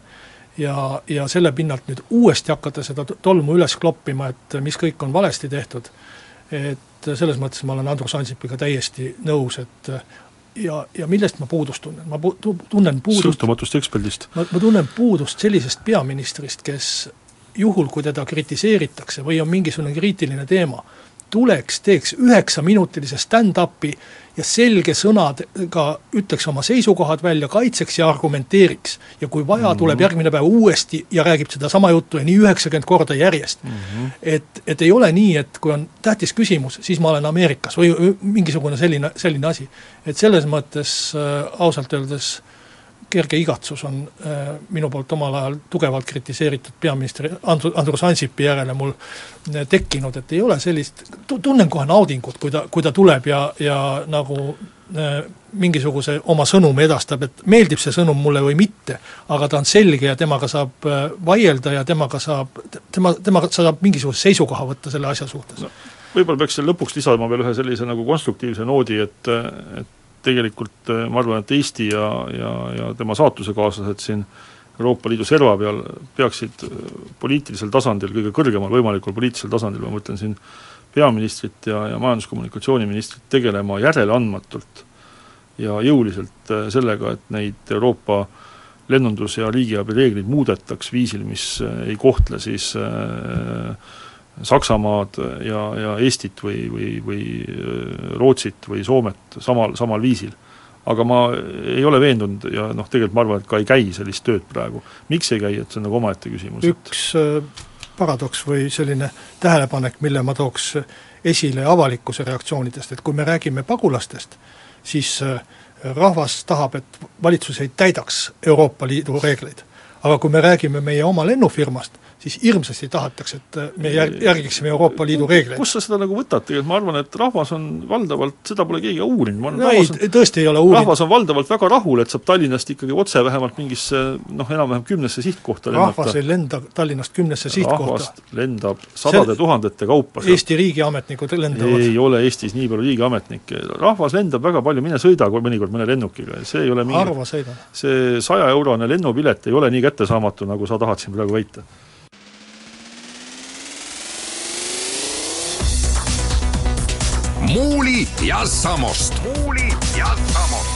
ja, ja selle pinnalt nüüd uuesti hakata seda tolmu üles kloppima, et mis kõik on valesti tehtud, et selles mõttes ma olen Andrus Ansipiga täiesti nõus, et ja, ja millest ma puudust tunnen, ma pu-, tunnen puudust sõltumatust eksperdist. ma, ma tunnen puudust sellisest peaministrist, kes juhul, kui teda kritiseeritakse või on mingisugune kriitiline teema, tuleks, teeks üheksaminutilise stand-up'i ja selge sõnadega ütleks oma seisukohad välja, kaitseks ja argumenteeriks. ja kui vaja, tuleb mhm. järgmine päev uuesti ja räägib sedasama juttu ja nii üheksakümmend korda järjest mm. -hmm. et, et ei ole nii, et kui on tähtis küsimus, siis ma olen Ameerikas või mingisugune selline, selline asi. et selles mõttes äh, ausalt öeldes kerge igatsus on äh, minu poolt omal ajal tugevalt kritiseeritud peaministri Andru-, Andrus Ansipi järele mul äh, tekkinud, et ei ole sellist, tunnen kohe naudingut, kui ta, kui ta tuleb ja, ja nagu äh, mingisuguse oma sõnumi edastab, et meeldib see sõnum mulle või mitte, aga ta on selge ja temaga saab äh, vaielda ja temaga saab, tema, temaga saab mingisuguse seisukoha võtta selle asja suhtes. No võib-olla peaks lõpuks lisama veel ühe sellise nagu konstruktiivse noodi, et, et tegelikult äh, ma arvan, et Eesti ja, ja, ja tema saatusekaaslased siin Euroopa Liidu serva peal peaksid äh, poliitilisel tasandil, kõige kõrgemal võimalikul poliitilisel tasandil, ma mõtlen siin peaministrit ja, ja majandus-kommunikatsiooniministrit, tegelema järeleandmatult ja jõuliselt äh, sellega, et neid Euroopa lennundus- ja riigiabi reegleid muudetaks viisil, mis ei kohtle siis äh, Saksamaad ja, ja Eestit või, või, või äh, Rootsit või Soomet samal, samal viisil. aga ma ei ole veendunud ja noh, tegelikult ma arvan, et ka ei käi sellist tööd praegu. miks ei käi, et see on nagu omaette küsimus. üks. Äh, paradoks või selline tähelepanek, mille ma tooks esile avalikkuse reaktsioonidest, et kui me räägime pagulastest, siis äh, rahvas tahab, et valitsus ei täidaks Euroopa Liidu reegleid. aga kui me räägime meie oma lennufirmast, siis hirmsasti tahetakse, et me järg-, järgiksime Euroopa Liidu reegleid. kust sa seda nagu võtad tegelikult, ma arvan, et rahvas on valdavalt, seda pole keegi uurinud, ma arvan no rahvas ei, tõesti ei ole uurinud. rahvas on valdavalt väga rahul, et saab Tallinnast ikkagi otse vähemalt mingisse noh, enam-vähem kümnesse sihtkohta lennata. rahvas ei lenda Tallinnast kümnesse sihtkohta. rahvast lendab sadade See, tuhandete kaupa. Eesti riigiametnikud lendavad. ei ole Eestis nii palju riigiametnikke, rahvas lendab väga palju, mine sõida mõnikord mõne lennukiga, see ei ole mingi see sajaeurone lennupilet ei ole nii kättesaamatu, nagu sa tahad siin praegu väita Muuli ja Samost. muuli ja Samost.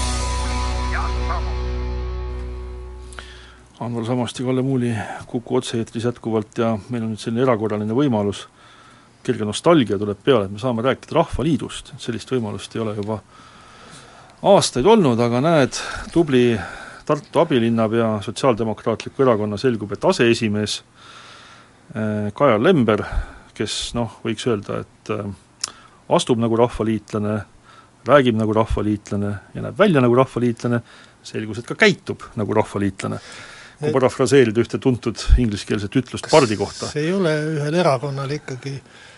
Anvar Samost ja Kalle Muuli Kuku otse-eetris jätkuvalt ja meil on nüüd selline erakorraline võimalus, kerge nostalgia tuleb peale, et me saame rääkida Rahvaliidust, sellist võimalust ei ole juba aastaid olnud, aga näed, tubli Tartu abilinnapea Sotsiaaldemokraatliku Erakonna selgub, et aseesimees eh, Kajar Lember, kes noh, võiks öelda, et äh, astub nagu rahvaliitlane, räägib nagu rahvaliitlane ja näeb välja nagu rahvaliitlane, selgus, et ka käitub nagu rahvaliitlane. kui parafraseerida ühte tuntud ingliskeelset ütlust pardi kohta. see ei ole ühel erakonnal ikkagi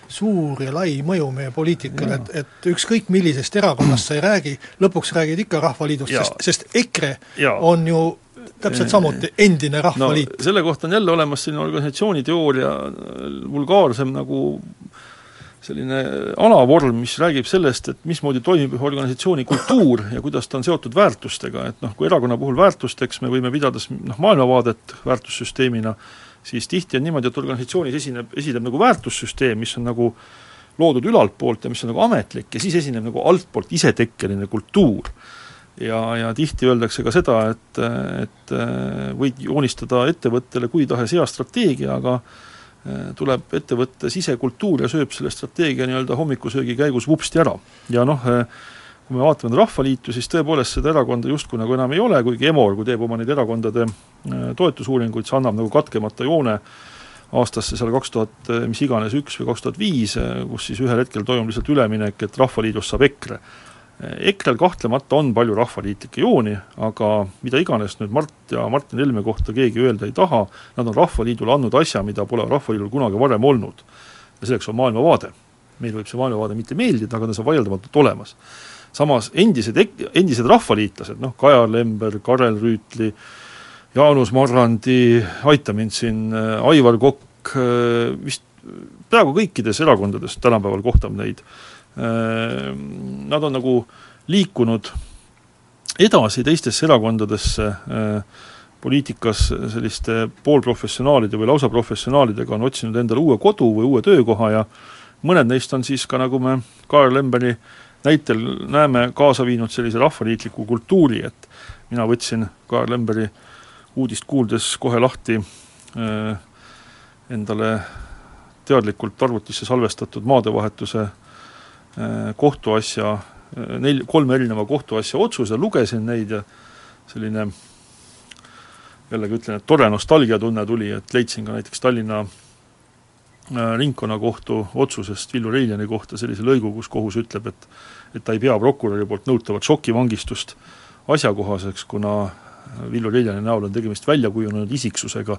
suur ja lai mõju meie poliitikale, et, et ükskõik millisest erakonnast sa ei räägi, lõpuks räägid ikka Rahvaliidust, sest, sest EKRE ja. on ju täpselt samuti endine Rahvaliit no,. selle kohta on jälle olemas selline organisatsiooniteooria vulgaarsem nagu selline alavorm, mis räägib sellest, et mismoodi toimib ühe organisatsiooni kultuur ja kuidas ta on seotud väärtustega, et noh, kui erakonna puhul väärtusteks me võime pidada noh, maailmavaadet väärtussüsteemina, siis tihti on niimoodi, et organisatsioonis esineb, esineb nagu väärtussüsteem, mis on nagu loodud ülalt poolt ja mis on nagu ametlik ja siis esineb nagu altpoolt isetekkeline kultuur. ja, ja tihti öeldakse ka seda, et, et võid joonistada ettevõttele kui tahes hea strateegia, aga Äh, tuleb ettevõtte sisekultuur ja sööb selle strateegia nii-öelda hommikusöögi käigus vupsti ära. ja noh, äh, kui me vaatame Rahvaliitu, siis tõepoolest seda erakonda justkui nagu enam ei ole, kuigi Emor, kui teeb oma neid erakondade äh, toetusuuringuid, see annab nagu katkemata joone aastasse seal kaks tuhat mis iganes üks või kaks tuhat viis, kus siis ühel hetkel toimub lihtsalt üleminek, et Rahvaliidust saab EKRE EKRE-l kahtlemata on palju rahvaliitlikke jooni, aga mida iganes nüüd Mart ja Martin Helme kohta keegi öelda ei taha, nad on Rahvaliidule andnud asja, mida pole Rahvaliidul kunagi varem olnud. ja selleks on maailmavaade. meil võib see maailmavaade mitte meeldida, aga ta on vaieldamatult olemas. samas endised, endised rahvaliitlased, noh, Kajar Lember, Karel Rüütli, Jaanus Marrandi, aita mind siin, Aivar Kokk, vist peaaegu kõikides erakondades tänapäeval kohtab neid äh, nad on nagu liikunud edasi teistesse erakondadesse, ehm, poliitikas selliste poolprofessionaalide või lausa professionaalidega on otsinud endale uue kodu või uue töökoha ja mõned neist on siis ka, nagu me Kaarel Lemberi näitel näeme, kaasa viinud sellise rahvaliitliku kultuuri, et mina võtsin Kaarel Lemberi uudist kuuldes kohe lahti äh, endale teadlikult arvutisse salvestatud maadevahetuse Äh, kohtuasja, äh, nel-, kolme erineva kohtuasja otsuse, lugesin neid ja selline jällegi ütlen, et tore nostalgiatunne tuli, et leidsin ka näiteks Tallinna äh, ringkonnakohtu otsusest Villu Reiljani kohta sellise lõigu, kus kohus ütleb, et et ta ei pea prokuröri poolt nõutavat šokivangistust asjakohaseks, kuna Villu Reljani näol on tegemist väljakujunenud isiksusega,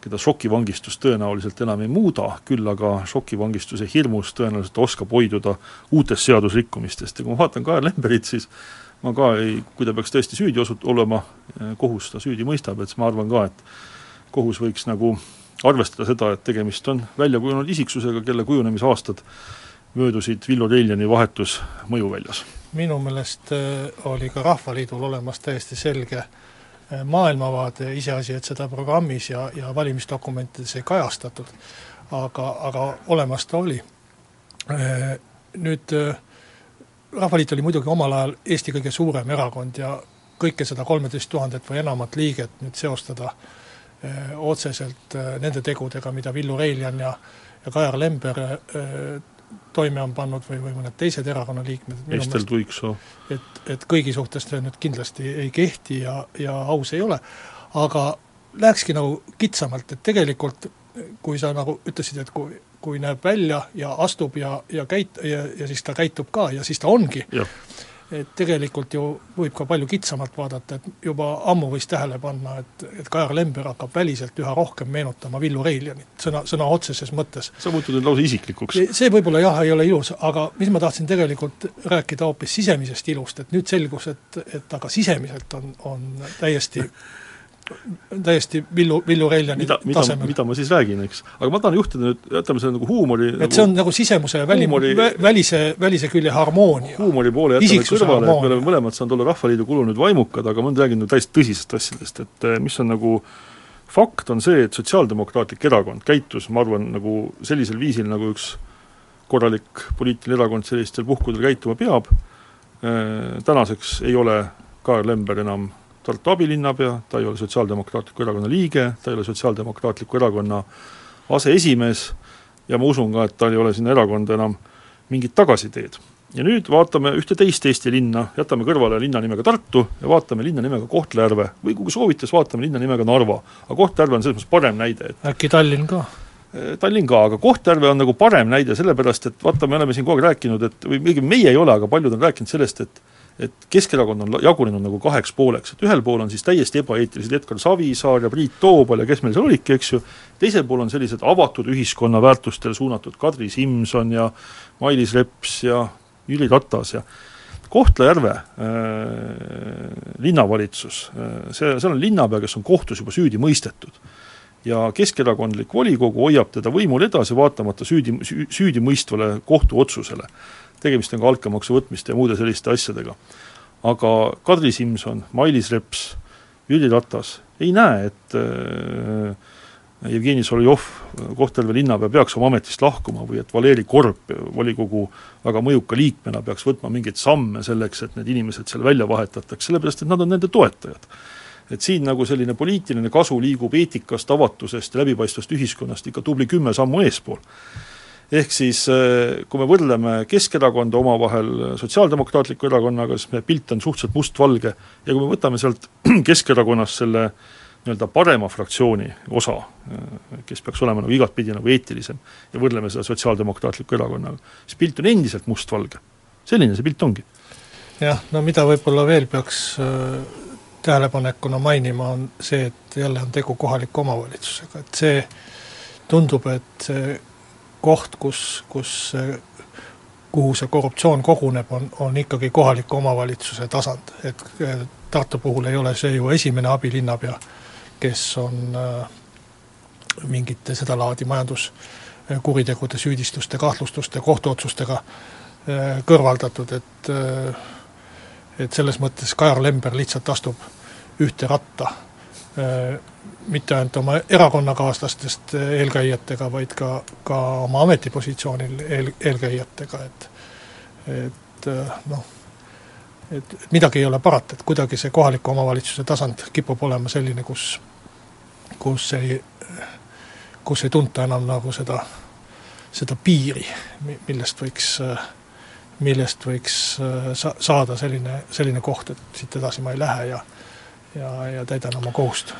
keda šokivangistus tõenäoliselt enam ei muuda, küll aga šokivangistuse hirmus tõenäoliselt oskab hoiduda uutest seadusrikkumistest ja kui ma vaatan Kajar Lemberit, siis ma ka ei, kui ta peaks tõesti süüdi osut-, olema, kohus ta süüdi mõistab, et siis ma arvan ka, et kohus võiks nagu arvestada seda, et tegemist on väljakujunenud isiksusega, kelle kujunemisaastad möödusid Villu Reljani vahetus mõjuväljas. minu meelest äh, oli ka Rahvaliidul olemas täiesti selge äh, maailmavaade, iseasi, et seda programmis ja, ja valimisdokumentides ei kajastatud, aga, aga olemas ta oli. Äh, nüüd Rahvaliit oli muidugi omal ajal Eesti kõige suurem erakond ja kõike seda kolmeteist tuhandet või enamat liiget nüüd seostada äh, Äh, otseselt äh, nende tegudega, mida Villu Reiljan ja, ja Kajar Lember äh, toime on pannud või, või mõned teised erakonnaliikmed. Estel Tuiksoo. et, et kõigi suhtes see nüüd kindlasti ei kehti ja, ja aus ei ole, aga lähekski nagu kitsamalt, et tegelikult kui sa nagu ütlesid, et kui, kui näeb välja ja astub ja, ja käit- ja, ja siis ta käitub ka ja siis ta ongi, et tegelikult ju võib ka palju kitsamalt vaadata, et juba ammu võis tähele panna, et, et Kajar Lember hakkab väliselt üha rohkem meenutama Villu Reiljanit, sõna, sõna otseses mõttes. sa muutud nüüd lausa isiklikuks. see võib-olla jah, ei ole ilus, aga mis ma tahtsin tegelikult rääkida hoopis sisemisest ilust, et nüüd selgus, et, et aga sisemiselt on, on täiesti täiesti Villu, Villu Reljani mida, tasemel. mida ma siis räägin, eks. aga ma tahan juhtida nüüd, jätame selle nagu huumori et nagu, see on nagu sisemuse ja väli, välise, välise külje harmoonia. huumori poole jätame kõrvale, et me oleme mõlemad saanud olla Rahvaliidu kulunud vaimukad, aga ma nüüd räägin nüüd täiesti tõsisest asjadest, et eh, mis on nagu fakt, on see, et Sotsiaaldemokraatlik Erakond käitus, ma arvan, nagu sellisel viisil, nagu üks korralik poliitiline erakond sellistel puhkudel käituma peab, eh, tänaseks ei ole Kajar Lember enam Tartu abilinnapea, ta ei ole Sotsiaaldemokraatliku Erakonna liige, ta ei ole Sotsiaaldemokraatliku Erakonna aseesimees ja ma usun ka, et tal ei ole sinna erakonda enam mingit tagasiteed. ja nüüd vaatame ühte teist Eesti linna, jätame kõrvale linna nimega Tartu ja vaatame linna nimega Kohtla-Järve või kui soovite, siis vaatame linna nimega Narva. aga Kohtla-Järve on selles mõttes parem näide, et äkki Tallinn ka? Eh, Tallinn ka, aga Kohtla-Järve on nagu parem näide, sellepärast et vaata, me oleme siin kogu aeg rääkinud, et või õigemini meie ei ole, aga paljud on rääkinud sellest, et et Keskerakond on jagunenud nagu kaheks pooleks, et ühel pool on siis täiesti ebaeetilised Edgar Savisaar ja Priit Toobal ja kes meil seal olidki, eks ju, teisel pool on sellised avatud ühiskonna väärtustele suunatud Kadri Simson ja Mailis Reps ja Jüri Ratas ja Kohtla-Järve äh, linnavalitsus äh,, see, seal on linnapea, kes on kohtus juba süüdi mõistetud. Ja keskerakondlik volikogu hoiab teda võimul edasi, vaatamata süüdi, süüdimõistvale kohtuotsusele tegemist on ka altkäemaksu võtmiste ja muude selliste asjadega. aga Kadri Simson, Mailis Reps, Jüri Ratas ei näe, et äh, Jevgeni Solovjov, Kohtla-Järve linnapea, peaks oma ametist lahkuma või et Valeri Korb volikogu väga mõjuka liikmena peaks võtma mingeid samme selleks, et need inimesed seal välja vahetataks, sellepärast et nad on nende toetajad. Et siin nagu selline poliitiline kasu liigub eetikast, avatusest ja läbipaistvast ühiskonnast ikka tubli kümme sammu eespool ehk siis äh, kui me võrdleme Keskerakonda omavahel Sotsiaaldemokraatliku Erakonnaga, siis meie pilt on suhteliselt mustvalge ja kui me võtame sealt (clears throat) Keskerakonnast selle nii-öelda parema fraktsiooni osa, äh, kes peaks olema nagu igatpidi nagu eetilisem, ja võrdleme seda Sotsiaaldemokraatliku Erakonnaga, siis pilt on endiselt mustvalge. selline see pilt ongi. jah, no mida võib-olla veel peaks äh, tähelepanekuna mainima, on see, et jälle on tegu kohaliku omavalitsusega, et see tundub, et see koht, kus, kus kuhu see korruptsioon koguneb, on, on ikkagi kohaliku omavalitsuse tasand, et Tartu puhul ei ole see ju esimene abilinnapea, kes on äh, mingite sedalaadi majanduskuritegude süüdistuste, kahtlustuste, kohtuotsustega äh, kõrvaldatud, et äh, et selles mõttes Kajar Lember lihtsalt astub ühte ratta mitte ainult oma erakonnakaaslastest eelkäijatega, vaid ka, ka oma ametipositsioonil eel, eelkäijatega, et et noh, et midagi ei ole parata, et kuidagi see kohaliku omavalitsuse tasand kipub olema selline, kus, kus ei, kus ei tunta enam nagu seda, seda piiri, millest võiks, millest võiks sa-, saada selline, selline koht, et siit edasi ma ei lähe ja ja, ja täidan oma kohust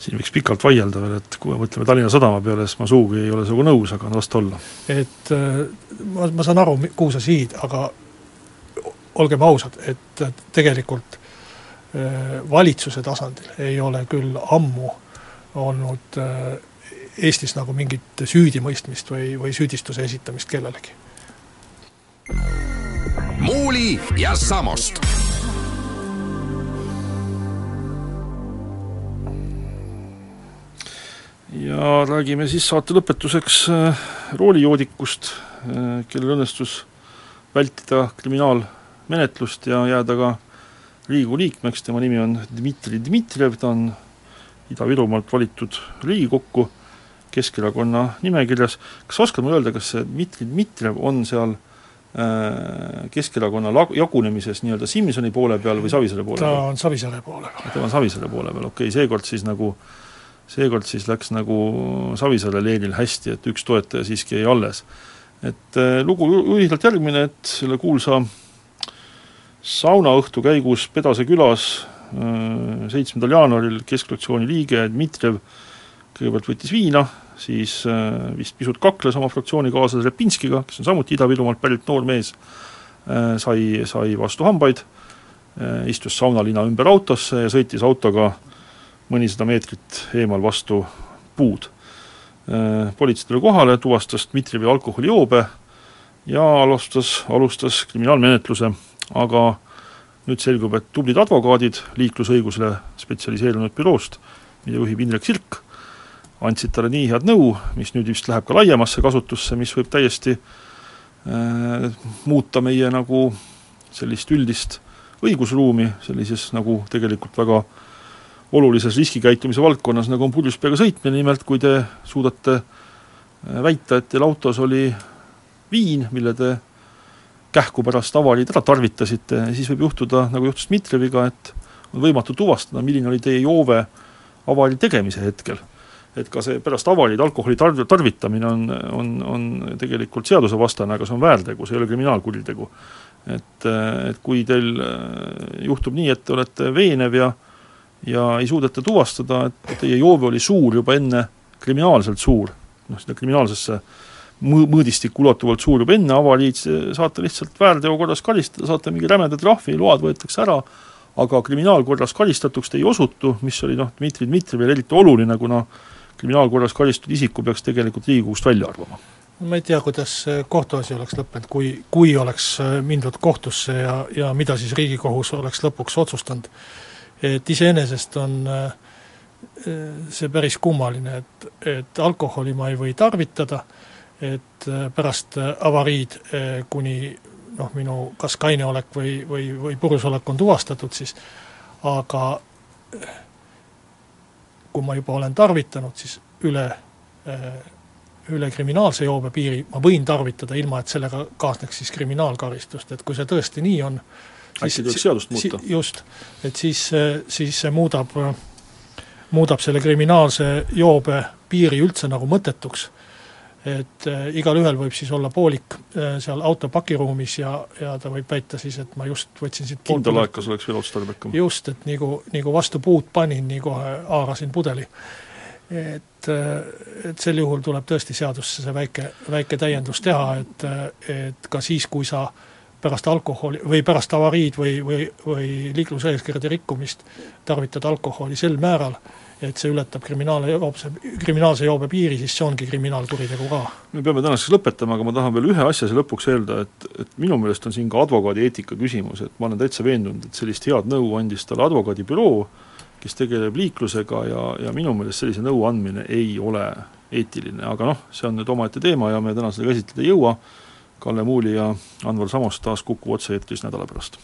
siin võiks pikalt vaielda veel, et kui me mõtleme Tallinna Sadama peale, siis ma sugugi ei ole sinuga nõus, aga las ta olla. et äh, ma, ma saan aru, kuhu sa sihid, aga olgem ausad, et tegelikult valitsuse tasandil ei ole küll ammu olnud Eestis nagu mingit süüdimõistmist või, või süüdistuse esitamist kellelegi. Muuli ja Samost. Ja räägime siis saate lõpetuseks äh, roolijoodikust, äh, kellel õnnestus vältida kriminaalmenetlust ja jääda ka Riigikogu liikmeks, tema nimi on Dmitri Dmitrijev, ta on Ida-Virumaalt valitud Riigikokku Keskerakonna nimekirjas. kas mulle öelda, kas see Dmitri Dmitrijev on seal äh, Keskerakonna lag-, jagunemises nii-öelda Simsoni poole peal või Savisaare poole ta peal? ta on Savisaare poole peal. tema on Savisaare poole peal, okei okay,, seekord siis nagu äh, seekord siis läks nagu Savisaare leenil hästi, et üks toetaja siiski jäi alles. et äh, lugu lühidalt järgmine, et selle kuulsa saunaõhtu käigus Pedase külas äh, seitsmendal jaanuaril keskfraktsiooni liige Dmitrijev kõigepealt võttis viina, siis äh, vist pisut kakles oma fraktsioonikaaslase Repinskiga, kes on samuti Ida-Virumaalt pärit noor mees, sai, sai vastu hambaid, istus saunalina ümber autosse ja sõitis autoga mõnisada meetrit eemal vastu puud. Äh, politsei tuli kohale, tuvastas Dmitrijevi alkoholijoobe ja alustas, alustas kriminaalmenetluse, aga nüüd selgub, et tublid advokaadid liiklusõigusele spetsialiseerunud büroost, mida juhib Indrek Sirk, andsid talle nii head nõu, mis nüüd vist läheb ka laiemasse kasutusse, mis võib täiesti äh, muuta meie nagu sellist üldist õigusruumi sellises nagu tegelikult väga olulises riskikäitumise valdkonnas, nagu on purjus peaga sõitmine, nimelt kui te suudate äh, väita, et teil autos oli viin, mille te kähku pärast avariid ära tarvitasite, siis võib juhtuda, nagu juhtus Dmitrijeviga, et on võimatu tuvastada, milline oli teie joove avarii tegemise hetkel. Et ka see pärast avariid alkoholi tarv-, tarvitamine on, on, on tegelikult seadusevastane, aga see on väärtegu, see ei ole kriminaalkuritegu. et, et kui teil äh, juhtub nii, et te olete veenev ja ja ei suudeta tuvastada, et teie joove oli suur juba enne, kriminaalselt suur, noh, sinna kriminaalsesse mõ-, mõõdistikku ulatuvalt suur juba enne avariid, saate lihtsalt väärteo korras karistada, saate mingi rämeda trahvi, load võetakse ära, aga kriminaalkorras karistatuks te ei osutu, mis oli noh, Dmitri Dmitrijevil eriti oluline, kuna kriminaalkorras karistatud isiku peaks tegelikult Riigikogust välja arvama? Ma ei tea, kuidas kohtuasi oleks lõppenud, kui, kui oleks mindud kohtusse ja, ja mida siis Riigikohus oleks lõpuks otsustanud? Et iseenesest on äh, see päris kummaline, et, et alkoholi ma ei või tarvitada, et äh, pärast äh, avariid, kuni noh, minu kas kaineolek või, või, või purusolek on tuvastatud, siis aga kui ma juba olen tarvitanud, siis üle, üle kriminaalse joobe piiri ma võin tarvitada, ilma et sellega kaasneks siis kriminaalkaristust, et kui see tõesti nii on, äkki tuleks seadust muuta? just, et siis, siis see muudab, muudab selle kriminaalse joobe piiri üldse nagu mõttetuks. Et äh, igalühel võib siis olla poolik äh, seal auto pakiruumis ja, ja ta võib väita siis, et ma just võtsin siit kindalaekas oleks veel otstarbekam. just, et nagu, nagu vastu puud panin, nii kohe haarasin pudeli et, et sel juhul tuleb tõesti seadusse see väike, väike täiendus teha, et, et ka siis, kui sa äh, pärast alkoholi või pärast avariid või, või, või liikluseeskirjade rikkumist tarvitad alkoholi sel määral, et see ületab kriminaal, joobse, kriminaalse joobe piiri, siis see ongi kriminaalkuritegu ka. me peame tänaseks lõpetama, aga ma tahan veel ühe asja siia lõpuks öelda, et, et minu meelest on siin ka advokaadi eetika küsimus, et ma olen täitsa veendunud, et sellist head nõu andis talle advokaadibüroo, kes tegeleb liiklusega ja, ja minu meelest sellise nõu andmine ei ole eetiline, aga noh, see on nüüd omaette teema ja me täna seda käsitleda ei jõua Kalle Muuli ja Anvar Samost taas Kuku otse-eetris nädala pärast.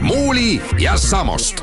muuli ja Samost